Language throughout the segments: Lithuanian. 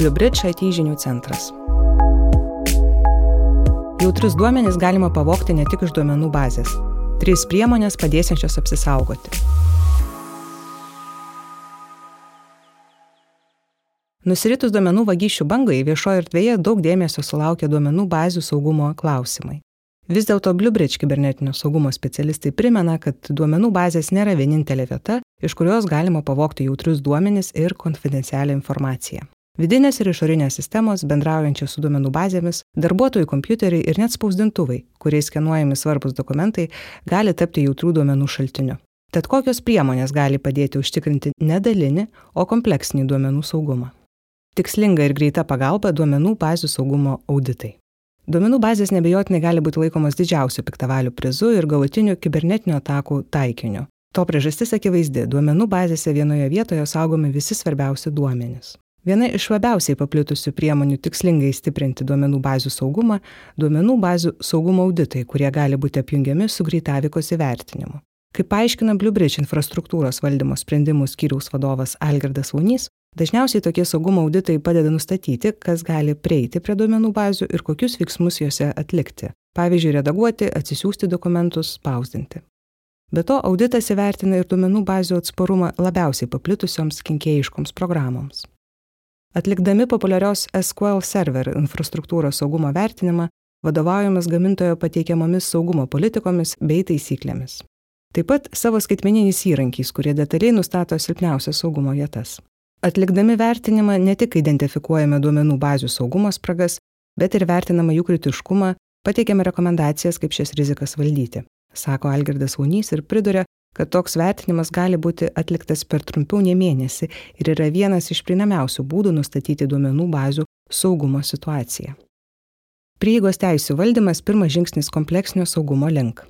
Bluebridge IT žinių centras. Jautrius duomenys galima pavokti ne tik iš duomenų bazės. Trys priemonės padėsiančios apsisaugoti. Nusiritus duomenų vagysčių bangai viešoje erdvėje daug dėmesio sulaukia duomenų bazių saugumo klausimai. Vis dėlto Bluebridge kibernetinio saugumo specialistai primena, kad duomenų bazės nėra vienintelė vieta, iš kurios galima pavokti jautrius duomenis ir konfidencialią informaciją. Vidinės ir išorinės sistemos, bendraujančios su duomenų bazėmis, darbuotojų kompiuteriai ir net spausdintuvai, kuriais skenuojami svarbus dokumentai, gali tapti jautrių duomenų šaltiniu. Tad kokios priemonės gali padėti užtikrinti nedalinį, o kompleksinį duomenų saugumą? Tikslinga ir greita pagalba duomenų bazių saugumo auditai. Duomenų bazės nebejotinai gali būti laikomos didžiausiu piktavalių prizu ir galutiniu kibernetinių atakų taikiniu. To priežastis akivaizdi - duomenų bazėse vienoje vietoje saugomi visi svarbiausi duomenys. Viena iš labiausiai paplitusių priemonių tikslingai stiprinti duomenų bazių saugumą - duomenų bazių saugumo auditai, kurie gali būti apjungiami su greitavikos įvertinimu. Kaip paaiškina Bluebridge infrastruktūros valdymo sprendimų skyriaus vadovas Algirdas Vaunys, Dažniausiai tokie saugumo auditai padeda nustatyti, kas gali prieiti prie duomenų bazių ir kokius veiksmus juose atlikti. Pavyzdžiui, redaguoti, atsisiųsti dokumentus, spausdinti. Be to, auditas įvertina ir duomenų bazių atsparumą labiausiai paplitusioms kenkėjiškoms programoms. Atlikdami populiarios SQL server infrastruktūros saugumo vertinimą, vadovaujamas gamintojo pateikiamomis saugumo politikomis bei taisyklėmis. Taip pat savo skaitmeniniais įrankiais, kurie detaliai nustato silpniausias saugumo vietas. Atlikdami vertinimą ne tik identifikuojame duomenų bazių saugumo spragas, bet ir vertiname jų kritiškumą, pateikiame rekomendacijas, kaip šias rizikas valdyti, sako Algirdas Vaunys ir priduria, kad toks vertinimas gali būti atliktas per trumpiau nei mėnesį ir yra vienas iš prieinamiausių būdų nustatyti duomenų bazių saugumo situaciją. Prieigos teisų valdymas pirmas žingsnis kompleksinio saugumo link.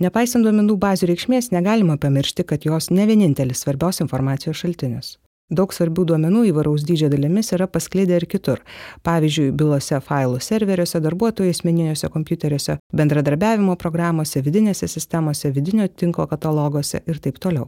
Nepaisant duomenų bazių reikšmės, negalima pamiršti, kad jos ne vienintelis svarbios informacijos šaltinis. Daug svarbių duomenų įvaraus dydžio dalimis yra paskleidę ir kitur. Pavyzdžiui, bylose failų serveriuose, darbuotojų asmeniniuose kompiuteriuose, bendradarbiavimo programuose, vidinėse sistemose, vidinio tinklo kataloguose ir taip toliau.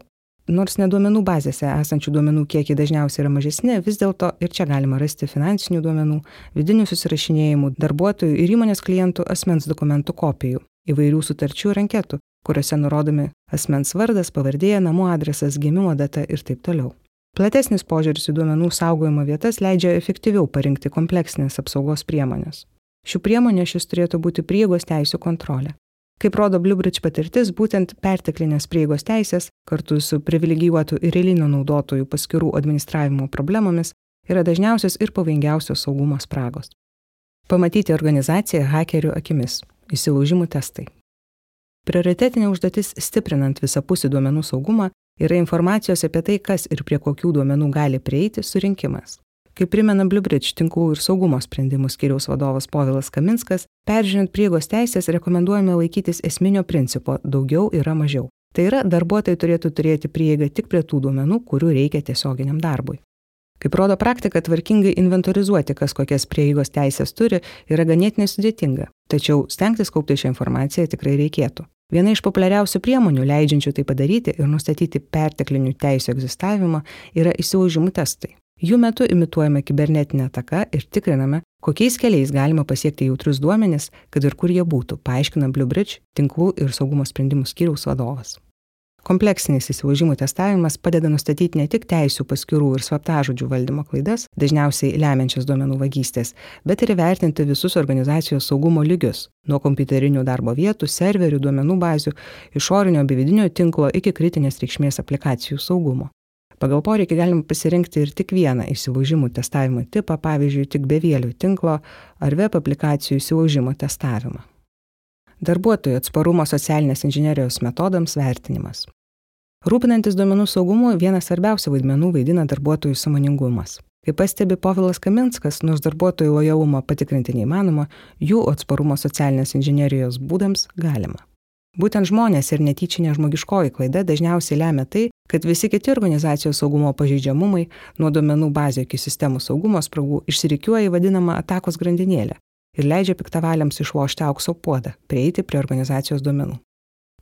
Nors neduomenų bazėse esančių duomenų kiekiai dažniausiai yra mažesni, vis dėlto ir čia galima rasti finansinių duomenų, vidinių susirašinėjimų, darbuotojų ir įmonės klientų asmens dokumentų kopijų, įvairių sutarčių ir anketų, kuriuose nurodomi asmens vardas, pavardė, namų adresas, gimimo data ir taip toliau. Platesnis požiūris į duomenų saugojimo vietas leidžia efektyviau parinkti kompleksinės apsaugos priemonės. Šių priemonių šis turėtų būti prieigos teisų kontrolė. Kaip rodo Bluebridge patirtis, būtent perteklinės prieigos teisės kartu su privilegijuotų ir eilinio naudotojų paskirų administravimo problemomis yra dažniausios ir pavojingiausios saugumo spragos. Pamatyti organizaciją hakerių akimis - įsilaužimų testai. Prioritetinė užduotis stiprinant visapusį duomenų saugumą yra informacijos apie tai, kas ir prie kokių duomenų gali prieiti surinkimas. Kaip primena Bluebridge tinklų ir saugumo sprendimų skiriaus vadovas Povilas Kaminskas, peržiūrint priegos teisės rekomenduojame laikytis esminio principo - daugiau yra mažiau. Tai yra, darbuotojai turėtų turėti prieigą tik prie tų duomenų, kurių reikia tiesioginiam darbui. Kaip rodo praktika, tvarkingai inventorizuoti, kas kokias prieigos teisės turi, yra ganėtinai sudėtinga. Tačiau stengtis kaupti šią informaciją tikrai reikėtų. Viena iš populiariausių priemonių leidžiančių tai padaryti ir nustatyti perteklinių teisų egzistavimą yra įsilaužimų testai. Jų metu imituojame kibernetinę ataką ir tikriname, kokiais keliais galima pasiekti jautrius duomenis, kad ir kur jie būtų, paaiškina Bluebridge tinklų ir saugumo sprendimų skyriaus vadovas. Kompleksinis įsilaužimų testavimas padeda nustatyti ne tik teisų paskirų ir slaptažodžių valdymo klaidas, dažniausiai lemiančias duomenų vagystės, bet ir įvertinti visus organizacijos saugumo lygius - nuo kompiuterinių darbo vietų, serverių, duomenų bazių, išorinio bei vidinio tinklo iki kritinės reikšmės aplikacijų saugumo. Pagal poreikį galima pasirinkti ir tik vieną įsilaužimų testavimo tipą, pavyzdžiui, tik bevėlių tinklo ar web aplikacijų įsilaužimo testavimą. Darbuotojų atsparumo socialinės inžinierijos metodams vertinimas. Rūpinantis duomenų saugumu, vienas svarbiausių vaidmenų vaidina darbuotojų samoningumas. Kaip pastebi Povilas Kaminskas, nors darbuotojų lojalumą patikrinti neįmanoma, jų atsparumo socialinės inžinierijos būdams galima. Būtent žmonės ir netyčinė žmogiškoji klaida dažniausiai lemia tai, kad visi kiti organizacijos saugumo pažeidžiamumai, nuo duomenų bazė iki sistemų saugumo spragų, išsirikiuoja į vadinamą atakos grandinėlę, ir leidžia piktavaliams išlošti aukso puodą, prieiti prie organizacijos duomenų.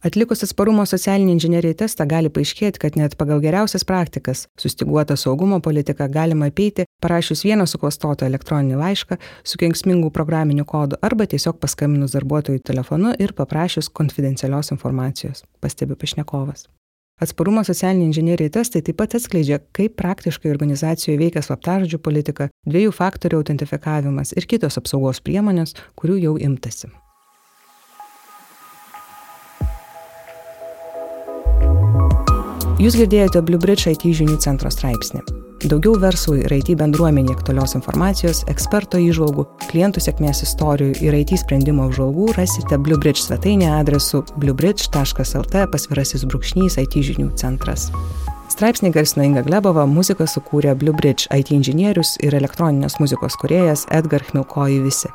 Atlikus atsparumo socialinį inžinieriai testą gali paaiškėti, kad net pagal geriausias praktikas sustiguotą saugumo politiką galima apeiti, parašius vieną suklastotą elektroninį laišką su kenksmingų programiniu kodu arba tiesiog paskambinus darbuotojui telefonu ir paprašius konfidencialios informacijos, pastebi pašnekovas. Atsparumo socialiniai inžinieriai testai taip pat atskleidžia, kaip praktiškai organizacijoje veikia slaptažodžių politika, dviejų faktorių autentifikavimas ir kitos apsaugos priemonės, kurių jau imtasi. Jūs girdėjote Blue Bridge IT žinių centro straipsnį. Daugiau verslui ir IT bendruomenė aktualios informacijos, eksperto įžvalgų, klientų sėkmės istorijų ir IT sprendimo apžvalgų rasite Blue Bridge svetainėje adresu bluebridge.lt pasvirasis brūkšnys IT žinių centras. Straipsnį garsino Inga Glebova, muziką sukūrė Blue Bridge IT inžinierius ir elektroninės muzikos kuriejas Edgar Chmilkoji visi.